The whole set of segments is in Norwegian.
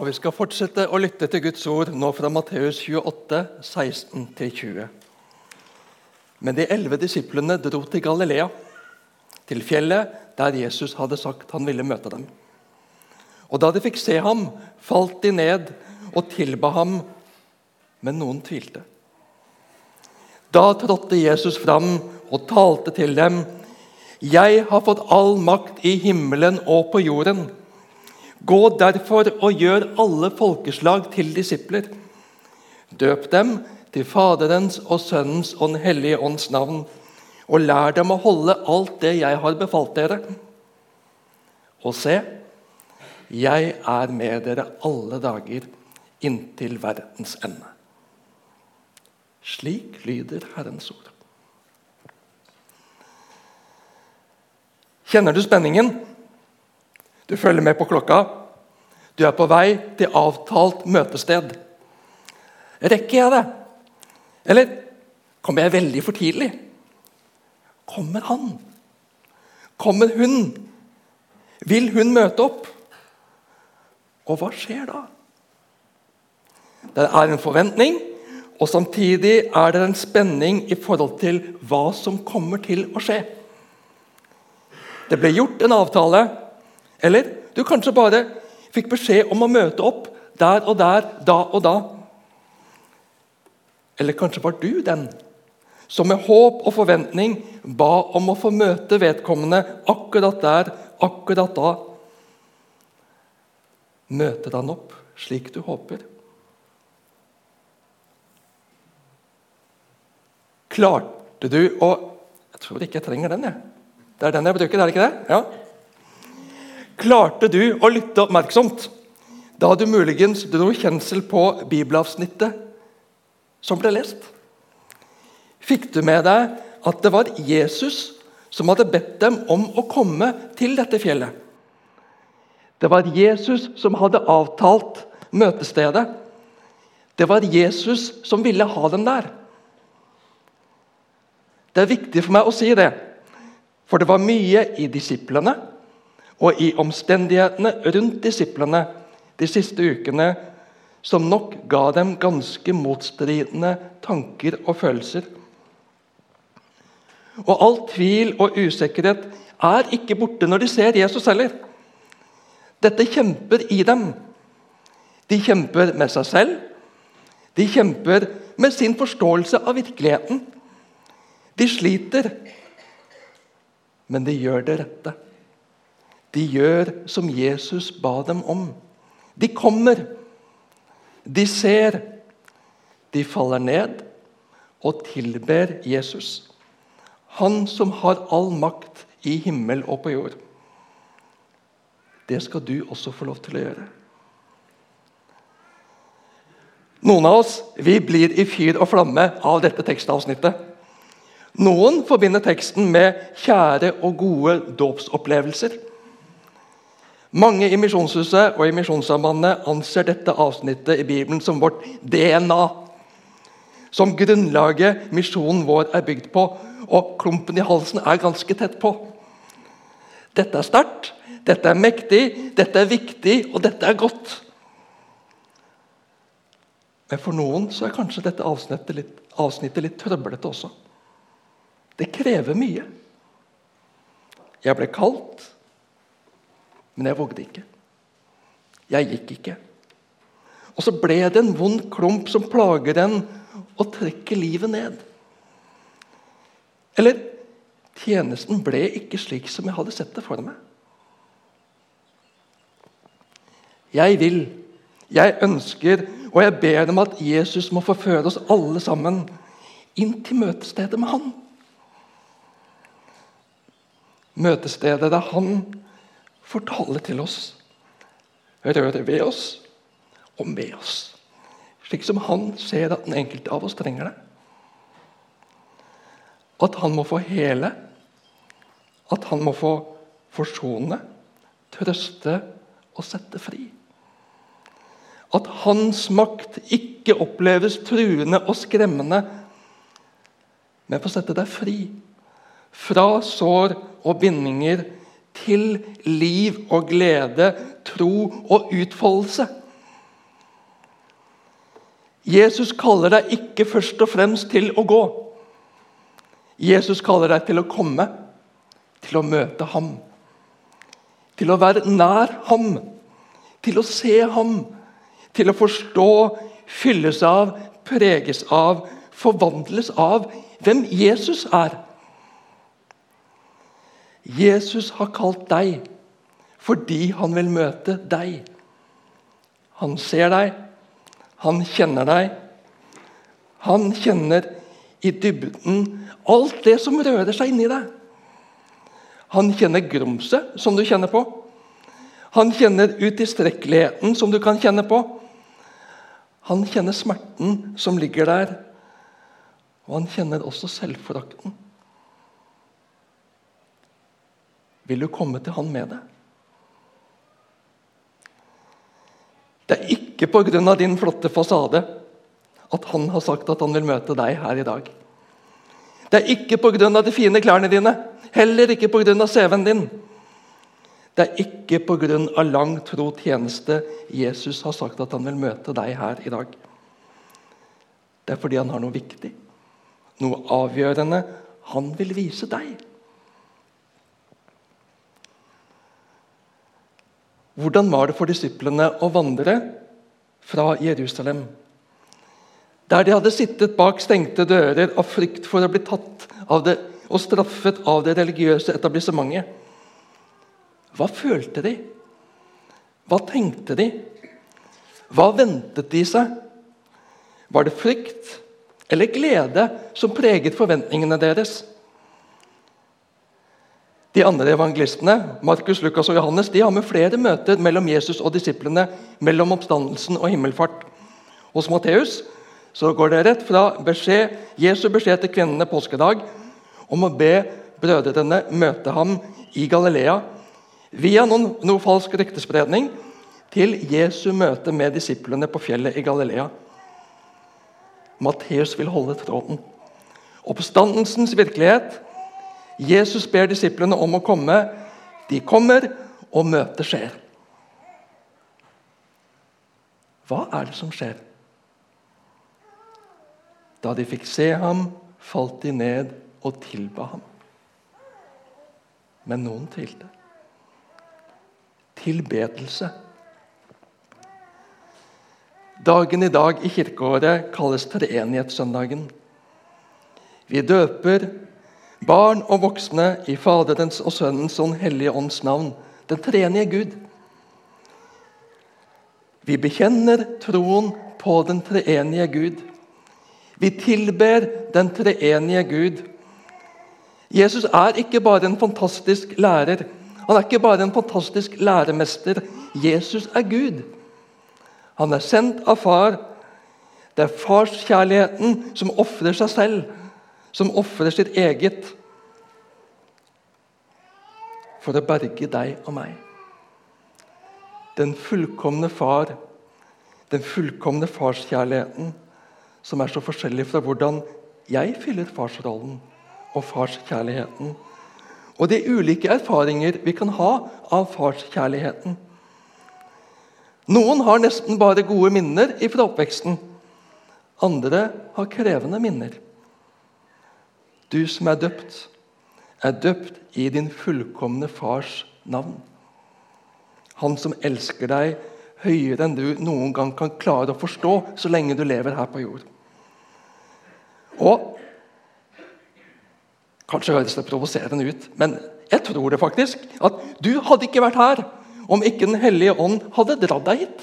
Og Vi skal fortsette å lytte til Guds ord nå fra Matteus 28, 16-20. Men de elleve disiplene dro til Galilea, til fjellet der Jesus hadde sagt han ville møte dem. Og Da de fikk se ham, falt de ned og tilba ham, men noen tvilte. Da trådte Jesus fram og talte til dem. Jeg har fått all makt i himmelen og på jorden. Gå derfor og gjør alle folkeslag til disipler. Døp dem til Faderens og Sønnens og Den hellige ånds navn, og lær dem å holde alt det jeg har befalt dere. Og se, jeg er med dere alle dager inntil verdens ende. Slik lyder Herrens ord. Kjenner du spenningen? Du følger med på klokka. Du er på vei til avtalt møtested. Rekker jeg det? Eller kommer jeg veldig for tidlig? Kommer han? Kommer hun? Vil hun møte opp? Og hva skjer da? Det er en forventning, og samtidig er det en spenning i forhold til hva som kommer til å skje. Det ble gjort en avtale eller du kanskje bare fikk beskjed om å møte opp der og der, da og da. Eller kanskje var du den som med håp og forventning ba om å få møte vedkommende akkurat der, akkurat da. Møter han opp slik du håper? Klarte du å Jeg tror ikke jeg trenger den. jeg. Det er den jeg bruker, er det ikke det? Ja. Klarte du å lytte oppmerksomt da hadde du muligens dro kjensel på bibelavsnittet som ble lest? Fikk du med deg at det var Jesus som hadde bedt dem om å komme til dette fjellet? Det var Jesus som hadde avtalt møtestedet. Det var Jesus som ville ha dem der. Det er viktig for meg å si det, for det var mye i disiplene og i omstendighetene rundt disiplene de siste ukene som nok ga dem ganske motstridende tanker og følelser. Og all tvil og usikkerhet er ikke borte når de ser Jesus heller. Dette kjemper i dem. De kjemper med seg selv. De kjemper med sin forståelse av virkeligheten. De sliter, men de gjør det rette. De gjør som Jesus ba dem om. De kommer, de ser, de faller ned og tilber Jesus. Han som har all makt i himmel og på jord. Det skal du også få lov til å gjøre. Noen av oss vi blir i fyr og flamme av dette tekstavsnittet. Noen forbinder teksten med kjære og gode dåpsopplevelser. Mange i Misjonshuset og i Misjonssambandet anser dette avsnittet i Bibelen som vårt DNA. Som grunnlaget misjonen vår er bygd på, og klumpen i halsen er ganske tett på. Dette er sterkt, dette er mektig, dette er viktig, og dette er godt. Men for noen så er kanskje dette avsnittet litt, avsnittet litt trøblete også. Det krever mye. Jeg ble kalt men jeg vågde ikke. Jeg gikk ikke. Og så ble det en vond klump som plager en og trekker livet ned. Eller tjenesten ble ikke slik som jeg hadde sett det for meg. Jeg vil, jeg ønsker, og jeg ber om at Jesus må forføre oss alle sammen inn til møtestedet med Han. Møtestedet der Han får til oss, røre ved oss og med oss. Slik som han ser at den enkelte av oss trenger det. At han må få hele, at han må få forsone, trøste og sette fri. At hans makt ikke oppleves truende og skremmende, men få sette deg fri fra sår og bindinger til liv og glede, tro og utfoldelse. Jesus kaller deg ikke først og fremst til å gå. Jesus kaller deg til å komme, til å møte ham. Til å være nær ham, til å se ham, til å forstå, fylles av, preges av, forvandles av hvem Jesus er. Jesus har kalt deg fordi han vil møte deg. Han ser deg, han kjenner deg. Han kjenner i dybden alt det som rører seg inni deg. Han kjenner grumset som du kjenner på. Han kjenner utilstrekkeligheten som du kan kjenne på. Han kjenner smerten som ligger der, og han kjenner også selvforakten. Vil du komme til han med det? Det er ikke pga. din flotte fasade at han har sagt at han vil møte deg her i dag. Det er ikke pga. de fine klærne dine, heller ikke pga. CV-en din. Det er ikke pga. lang, tro tjeneste Jesus har sagt at han vil møte deg her i dag. Det er fordi han har noe viktig, noe avgjørende han vil vise deg. Hvordan var det for disiplene å vandre fra Jerusalem? Der de hadde sittet bak stengte dører av frykt for å bli tatt av det og straffet av det religiøse etablissementet. Hva følte de? Hva tenkte de? Hva ventet de seg? Var det frykt eller glede som preget forventningene deres? De andre evangelistene Markus, Lukas og Johannes, de har med flere møter mellom Jesus og disiplene mellom oppstandelsen og himmelfart. Hos Matteus så går det rett fra beskjed, Jesu beskjed til kvinnene påskedag om å be brødrene møte ham i Galilea via noen, noe falsk ryktespredning til Jesu møte med disiplene på fjellet i Galilea. Matteus vil holde tråden. Oppstandelsens virkelighet Jesus ber disiplene om å komme. De kommer, og møtet skjer. Hva er det som skjer? Da de fikk se ham, falt de ned og tilba ham. Men noen tvilte. Tilbedelse. Dagen i dag i kirkeåret kalles treenighetssøndagen. Vi døper barn og voksne i Faderens og Sønnens og Den hellige ånds navn, den treenige Gud. Vi bekjenner troen på den treenige Gud. Vi tilber den treenige Gud. Jesus er ikke bare en fantastisk lærer. Han er ikke bare en fantastisk læremester. Jesus er Gud. Han er sendt av far. Det er farskjærligheten som ofrer seg selv som ofrer sitt eget for å berge deg og meg. Den fullkomne far, den fullkomne farskjærligheten, som er så forskjellig fra hvordan jeg fyller farsrollen og farskjærligheten. Og de ulike erfaringer vi kan ha av farskjærligheten. Noen har nesten bare gode minner fra oppveksten. Andre har krevende minner. Du som er døpt, er døpt i din fullkomne fars navn. Han som elsker deg høyere enn du noen gang kan klare å forstå så lenge du lever her på jord. Og Kanskje høres det provoserende ut, men jeg tror det faktisk. At du hadde ikke vært her om ikke Den hellige ånd hadde dratt deg hit.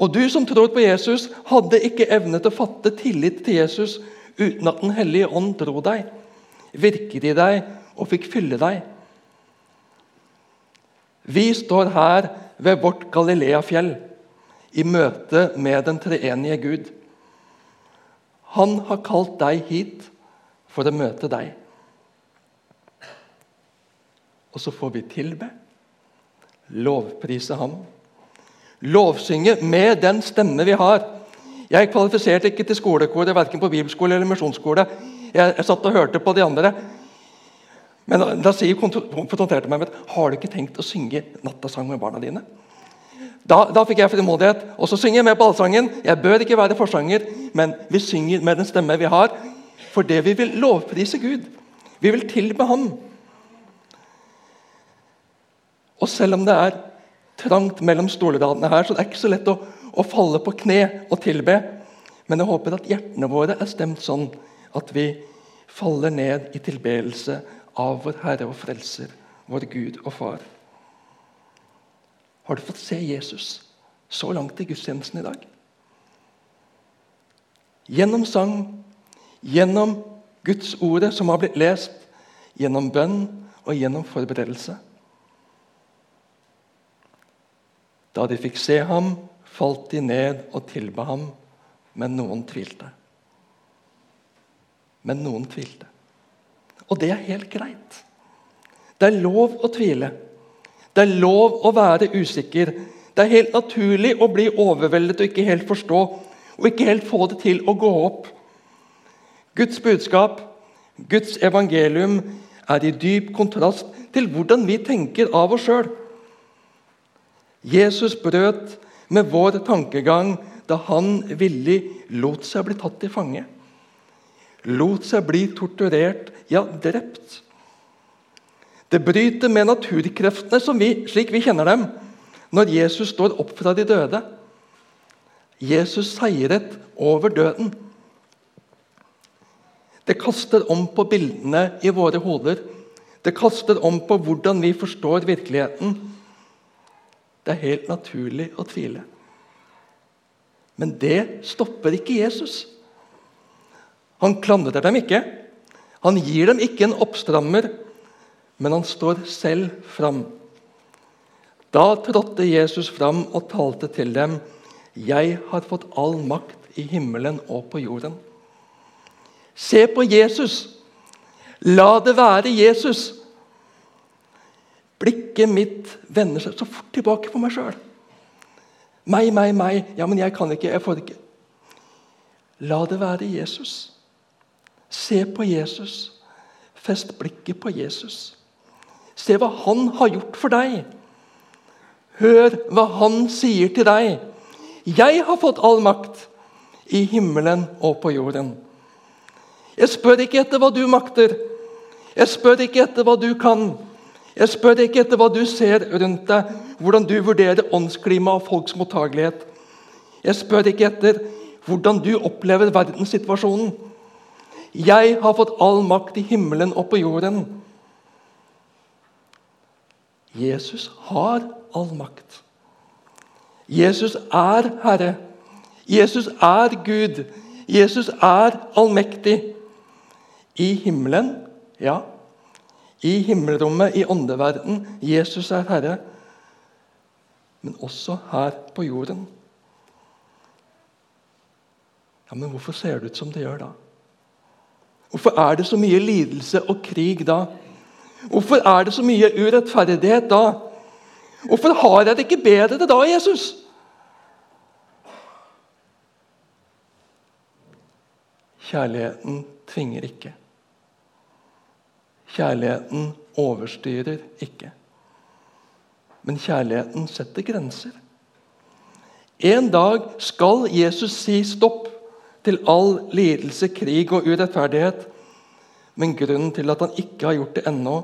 Og du som tror på Jesus, hadde ikke evne til å fatte tillit til Jesus uten at Den hellige ånd dro deg, virket i deg og fikk fylle deg. Vi står her ved vårt Galileafjell i møte med den treenige Gud. Han har kalt deg hit for å møte deg. Og så får vi tilbe, lovprise ham, lovsynge med den stemme vi har jeg kvalifiserte ikke til skolekoret, verken på bibelskole eller misjonsskole. Jeg, satt og hørte på de andre. Men da sier konfronterte meg med har du ikke tenkt å synge nattasang med barna dine. Da, da fikk jeg frimodighet. Og så synger jeg med på allsangen. Jeg bør ikke være forsanger, men vi synger med den stemme vi har, For det vi vil lovprise Gud. Vi vil tilbe Ham. Og selv om det er trangt mellom stolradene her, så det er ikke så lett å, å falle på kne og tilbe. Men jeg håper at hjertene våre er stemt sånn at vi faller ned i tilbedelse av vår Herre og Frelser, vår Gud og Far. Har du fått se Jesus så langt i gudstjenesten i dag? Gjennom sang, gjennom Guds ordet som har blitt lest, gjennom bønn og gjennom forberedelse. Da de fikk se ham, falt de ned og tilba ham, men noen tvilte. Men noen tvilte. Og det er helt greit. Det er lov å tvile. Det er lov å være usikker. Det er helt naturlig å bli overveldet og ikke helt forstå og ikke helt få det til å gå opp. Guds budskap, Guds evangelium, er i dyp kontrast til hvordan vi tenker av oss sjøl. Jesus brøt med vår tankegang da han villig lot seg bli tatt til fange. Lot seg bli torturert, ja, drept. Det bryter med naturkreftene vi, slik vi kjenner dem, når Jesus står opp fra de døde. Jesus seiret over døden. Det kaster om på bildene i våre hoder. Det kaster om på hvordan vi forstår virkeligheten. Det er helt naturlig å tvile. Men det stopper ikke Jesus. Han klandrer dem ikke. Han gir dem ikke en oppstrammer men han står selv fram. Da trådte Jesus fram og talte til dem. Jeg har fått all makt i himmelen og på jorden. Se på Jesus. La det være Jesus. Blikket mitt vender seg så fort tilbake på meg sjøl. Meg, meg, meg. Ja, men jeg kan ikke. Jeg får ikke. La det være Jesus. Se på Jesus. Fest blikket på Jesus. Se hva han har gjort for deg. Hør hva han sier til deg. Jeg har fått all makt i himmelen og på jorden. Jeg spør ikke etter hva du makter. Jeg spør ikke etter hva du kan. Jeg spør ikke etter hva du ser rundt deg, hvordan du vurderer åndsklima og folks mottagelighet. Jeg spør ikke etter hvordan du opplever verdenssituasjonen. Jeg har fått all makt i himmelen og på jorden. Jesus har all makt. Jesus er Herre. Jesus er Gud. Jesus er allmektig. I himmelen, ja. I himmelrommet, i åndeverden. Jesus er Herre. Men også her på jorden. Ja, Men hvorfor ser det ut som det gjør da? Hvorfor er det så mye lidelse og krig da? Hvorfor er det så mye urettferdighet da? Hvorfor har jeg det ikke bedre da, Jesus? Kjærligheten tvinger ikke. Kjærligheten overstyrer ikke. Men kjærligheten setter grenser. En dag skal Jesus si stopp til all lidelse, krig og urettferdighet. Men grunnen til at han ikke har gjort det ennå,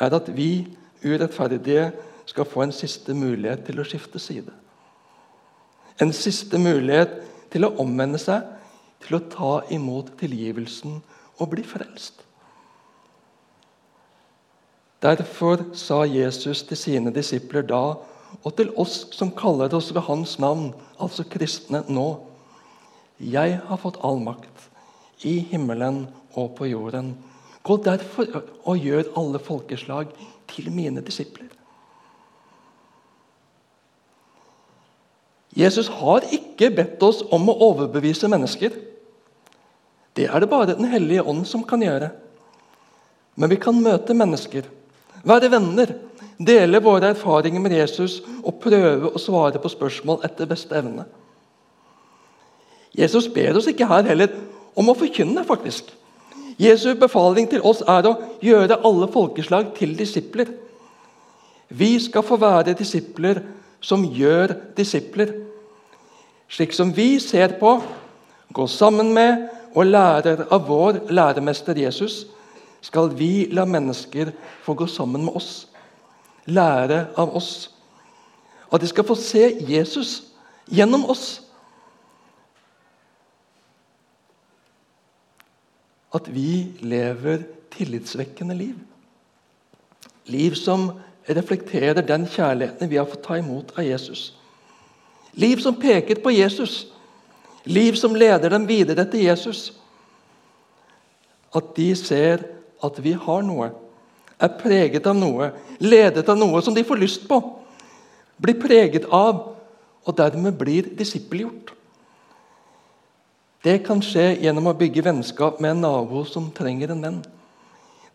er at vi urettferdige skal få en siste mulighet til å skifte side. En siste mulighet til å omvende seg, til å ta imot tilgivelsen og bli frelst. Derfor sa Jesus til sine disipler da, og til oss som kaller oss ved hans navn, altså kristne nå Jeg har fått all makt i himmelen og på jorden. Gå derfor og gjør alle folkeslag til mine disipler. Jesus har ikke bedt oss om å overbevise mennesker. Det er det bare Den hellige ånd som kan gjøre. Men vi kan møte mennesker, være venner, dele våre erfaringer med Jesus og prøve å svare på spørsmål etter beste evne. Jesus ber oss ikke her heller om å forkynne, faktisk. Jesu befaling til oss er å gjøre alle folkeslag til disipler. Vi skal få være disipler som gjør disipler. Slik som vi ser på, går sammen med og lærer av vår læremester Jesus, skal vi la mennesker få gå sammen med oss, lære av oss. At de skal få se Jesus gjennom oss. At vi lever tillitsvekkende liv. Liv som reflekterer den kjærligheten vi har fått ta imot av Jesus. Liv som peker på Jesus. Liv som leder dem videre til Jesus. At de ser at vi har noe, er preget av noe, ledet av noe som de får lyst på, blir preget av, og dermed blir disippelgjort. Det kan skje gjennom å bygge vennskap med en nabo som trenger en venn.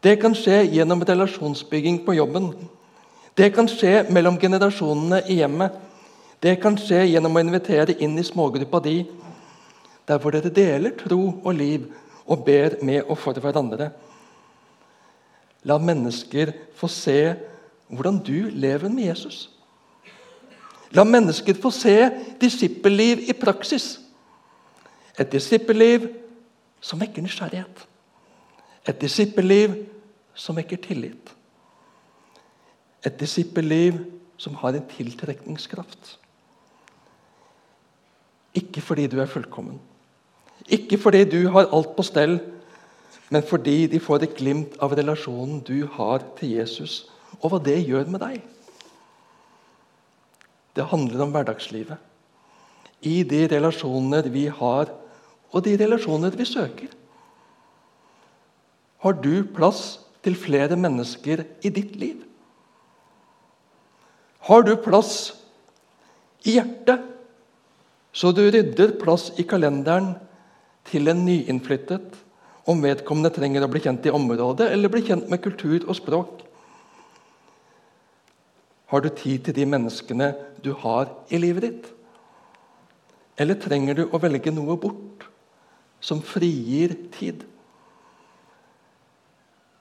Det kan skje gjennom relasjonsbygging på jobben. Det kan skje mellom generasjonene i hjemmet. Det kan skje gjennom å invitere inn i smågruppa di, der hvor dere deler tro og liv og ber med og for hverandre. La mennesker få se hvordan du lever med Jesus. La mennesker få se disippelliv i praksis. Et disippelliv som vekker nysgjerrighet. Et disippelliv som vekker tillit. Et disippelliv som har en tiltrekningskraft. Ikke fordi du er fullkommen, ikke fordi du har alt på stell, men fordi de får et glimt av relasjonen du har til Jesus, og hva det gjør med deg. Det handler om hverdagslivet. I de relasjoner vi har, og de relasjoner vi søker. Har du plass til flere mennesker i ditt liv? Har du plass i hjertet, så du rydder plass i kalenderen til en nyinnflyttet, om vedkommende trenger å bli kjent i området eller bli kjent med kultur og språk? Har du tid til de menneskene du har i livet ditt? Eller trenger du å velge noe bort som frigir tid?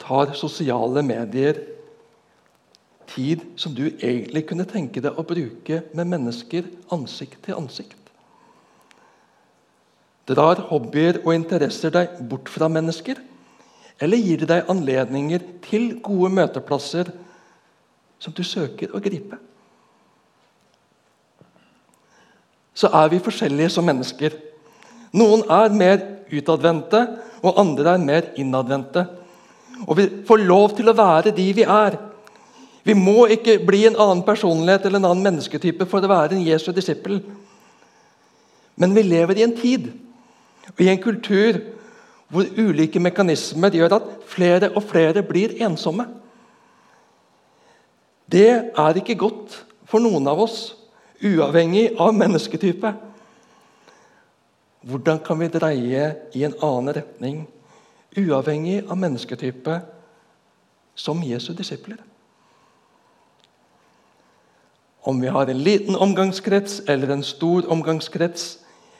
Tar sosiale medier tid som du egentlig kunne tenke deg å bruke med mennesker ansikt til ansikt? Drar hobbyer og interesser deg bort fra mennesker? Eller gir de deg anledninger til gode møteplasser som du søker å gripe. Så er vi forskjellige som mennesker. Noen er mer utadvendte, og andre er mer innadvendte. Og vi får lov til å være de vi er. Vi må ikke bli en annen personlighet eller en annen mennesketype for å være en Jesu disippel. Men vi lever i en tid og i en kultur hvor ulike mekanismer gjør at flere og flere blir ensomme. Det er ikke godt for noen av oss, uavhengig av mennesketype. Hvordan kan vi dreie i en annen retning, uavhengig av mennesketype, som Jesu disipler? Om vi har en liten omgangskrets eller en stor omgangskrets,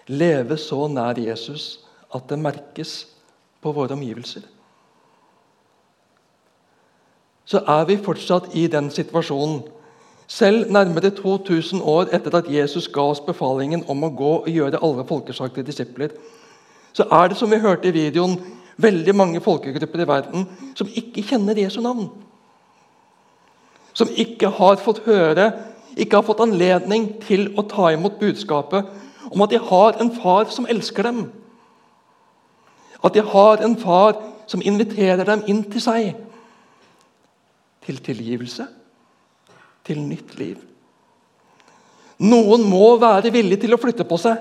leve så nær Jesus at det merkes på våre omgivelser så er vi fortsatt i den situasjonen. Selv nærmere 2000 år etter at Jesus ga oss befalingen om å gå og gjøre alle folkeslag til disipler, så er det som vi hørte i videoen, veldig mange folkegrupper i verden som ikke kjenner Jesu navn. Som ikke har fått høre, ikke har fått anledning til å ta imot budskapet om at de har en far som elsker dem. At de har en far som inviterer dem inn til seg til tilgivelse, til nytt liv. Noen må være villige til å flytte på seg.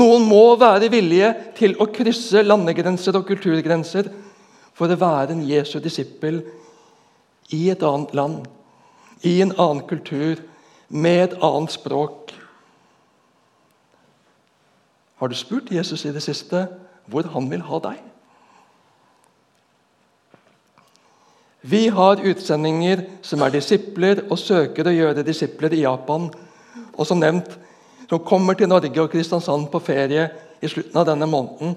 Noen må være villige til å krysse landegrenser og kulturgrenser for å være en Jesu disippel i et annet land, i en annen kultur, med et annet språk. Har du spurt Jesus i det siste hvor han vil ha deg? Vi har utsendinger som er disipler og søker å gjøre disipler i Japan. Og som nevnt, som kommer til Norge og Kristiansand på ferie i slutten av denne måneden.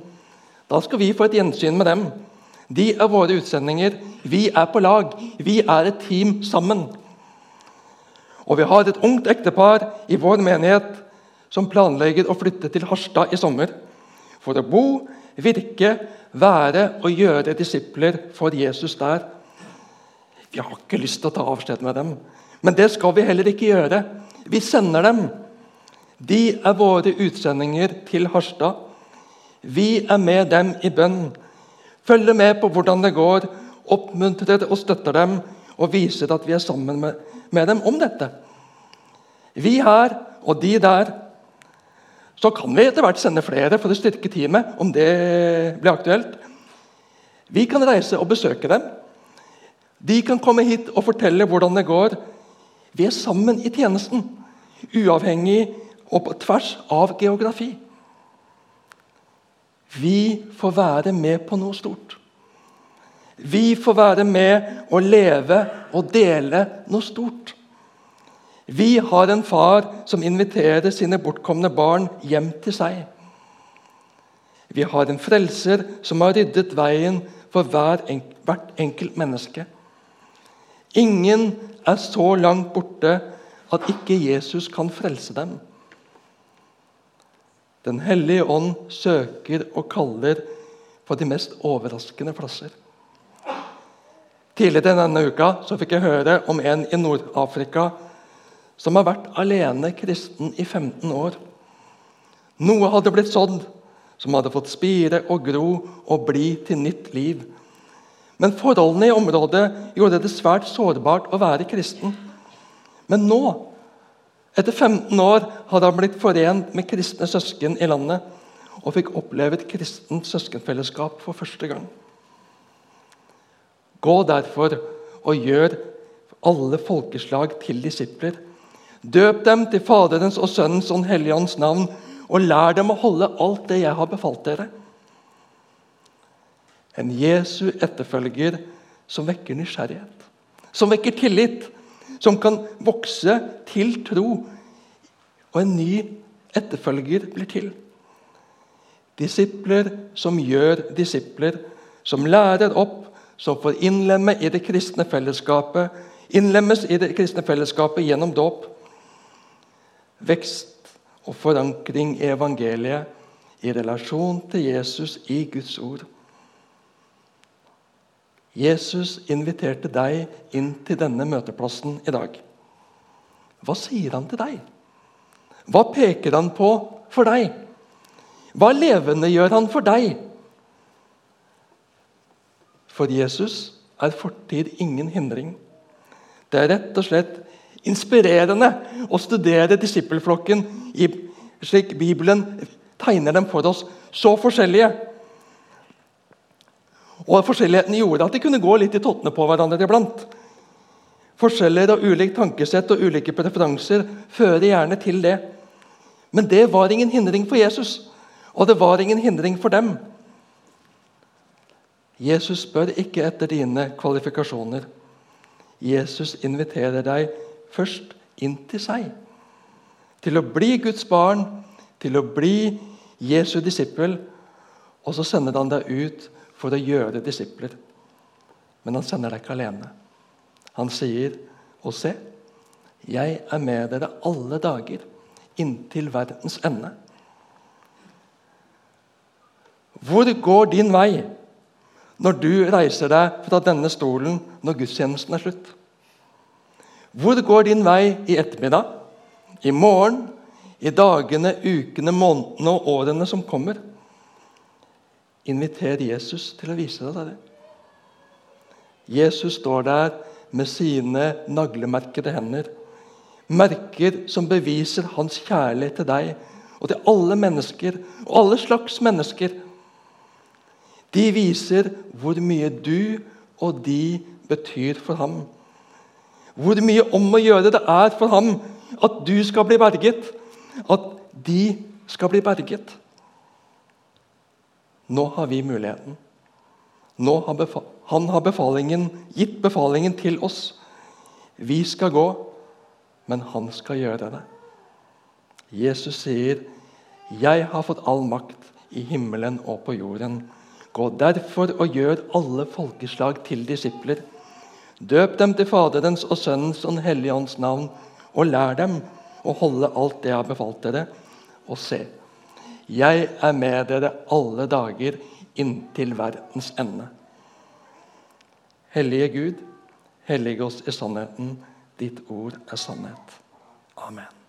Da skal vi få et gjensyn med dem. De er våre utsendinger. Vi er på lag. Vi er et team sammen. Og vi har et ungt ektepar i vår menighet som planlegger å flytte til Harstad i sommer for å bo, virke, være og gjøre disipler for Jesus der. Vi har ikke lyst til å ta avskjed med dem, men det skal vi heller ikke gjøre. Vi sender dem. De er våre utsendinger til Harstad. Vi er med dem i bønn, følger med på hvordan det går, oppmuntrer og støtter dem og viser at vi er sammen med, med dem om dette. Vi her og de der. Så kan vi etter hvert sende flere for å styrke teamet, om det blir aktuelt. Vi kan reise og besøke dem. De kan komme hit og fortelle hvordan det går. Vi er sammen i tjenesten, uavhengig og på tvers av geografi. Vi får være med på noe stort. Vi får være med og leve og dele noe stort. Vi har en far som inviterer sine bortkomne barn hjem til seg. Vi har en frelser som har ryddet veien for enk hvert enkelt menneske. Ingen er så langt borte at ikke Jesus kan frelse dem. Den hellige ånd søker og kaller på de mest overraskende plasser. Tidligere denne uka fikk jeg høre om en i Nord-Afrika som har vært alene kristen i 15 år. Noe hadde blitt sådd, som hadde fått spire og gro og bli til nytt liv. Men forholdene i området gjorde det svært sårbart å være kristen. Men nå, etter 15 år, hadde han blitt forent med kristne søsken i landet og fikk oppleve et kristent søskenfellesskap for første gang. Gå derfor og gjør alle folkeslag til disipler. Døp dem til Faderens og Sønnens og Den hellige ånds navn, og lær dem å holde alt det jeg har befalt dere. En Jesu etterfølger som vekker nysgjerrighet, som vekker tillit, som kan vokse til tro, og en ny etterfølger blir til. Disipler som gjør disipler, som lærer opp som får innlemme i det kristne fellesskapet, innlemmes i det kristne fellesskapet gjennom dåp. Vekst og forankring i evangeliet i relasjon til Jesus i Guds ord. Jesus inviterte deg inn til denne møteplassen i dag. Hva sier han til deg? Hva peker han på for deg? Hva levende gjør han for deg? For Jesus er fortid ingen hindring. Det er rett og slett inspirerende å studere disippelflokken slik Bibelen tegner dem for oss. Så forskjellige. Og Forskjelligheten gjorde at de kunne gå litt i tottene på hverandre iblant. Forskjeller og ulikt tankesett og ulike preferanser fører gjerne til det. Men det var ingen hindring for Jesus, og det var ingen hindring for dem. Jesus spør ikke etter dine kvalifikasjoner. Jesus inviterer deg først inn til seg. Til å bli Guds barn, til å bli Jesu disippel. Og så sender han deg ut for å gjøre disipler. Men han sender deg ikke alene. Han sier, 'Og se, jeg er med dere alle dager, inntil verdens ende'. Hvor går din vei? når du reiser deg fra denne stolen når gudstjenesten er slutt? Hvor går din vei i ettermiddag, i morgen, i dagene, ukene, månedene og årene som kommer? Inviter Jesus til å vise deg det. Jesus står der med sine naglemerkede hender. Merker som beviser hans kjærlighet til deg og til alle mennesker og alle slags mennesker de viser hvor mye du og de betyr for ham. Hvor mye om å gjøre det er for ham at du skal bli berget. At de skal bli berget. Nå har vi muligheten. Nå har han har befalingen, gitt befalingen til oss. Vi skal gå, men han skal gjøre det. Jesus sier, 'Jeg har fått all makt i himmelen og på jorden'. Gå derfor og gjør alle folkeslag til disipler. Døp dem til Faderens og Sønnens og Den hellige ånds navn, og lær dem å holde alt det jeg har befalt dere. Og se, jeg er med dere alle dager inntil verdens ende. Hellige Gud, hellige oss i sannheten. Ditt ord er sannhet. Amen.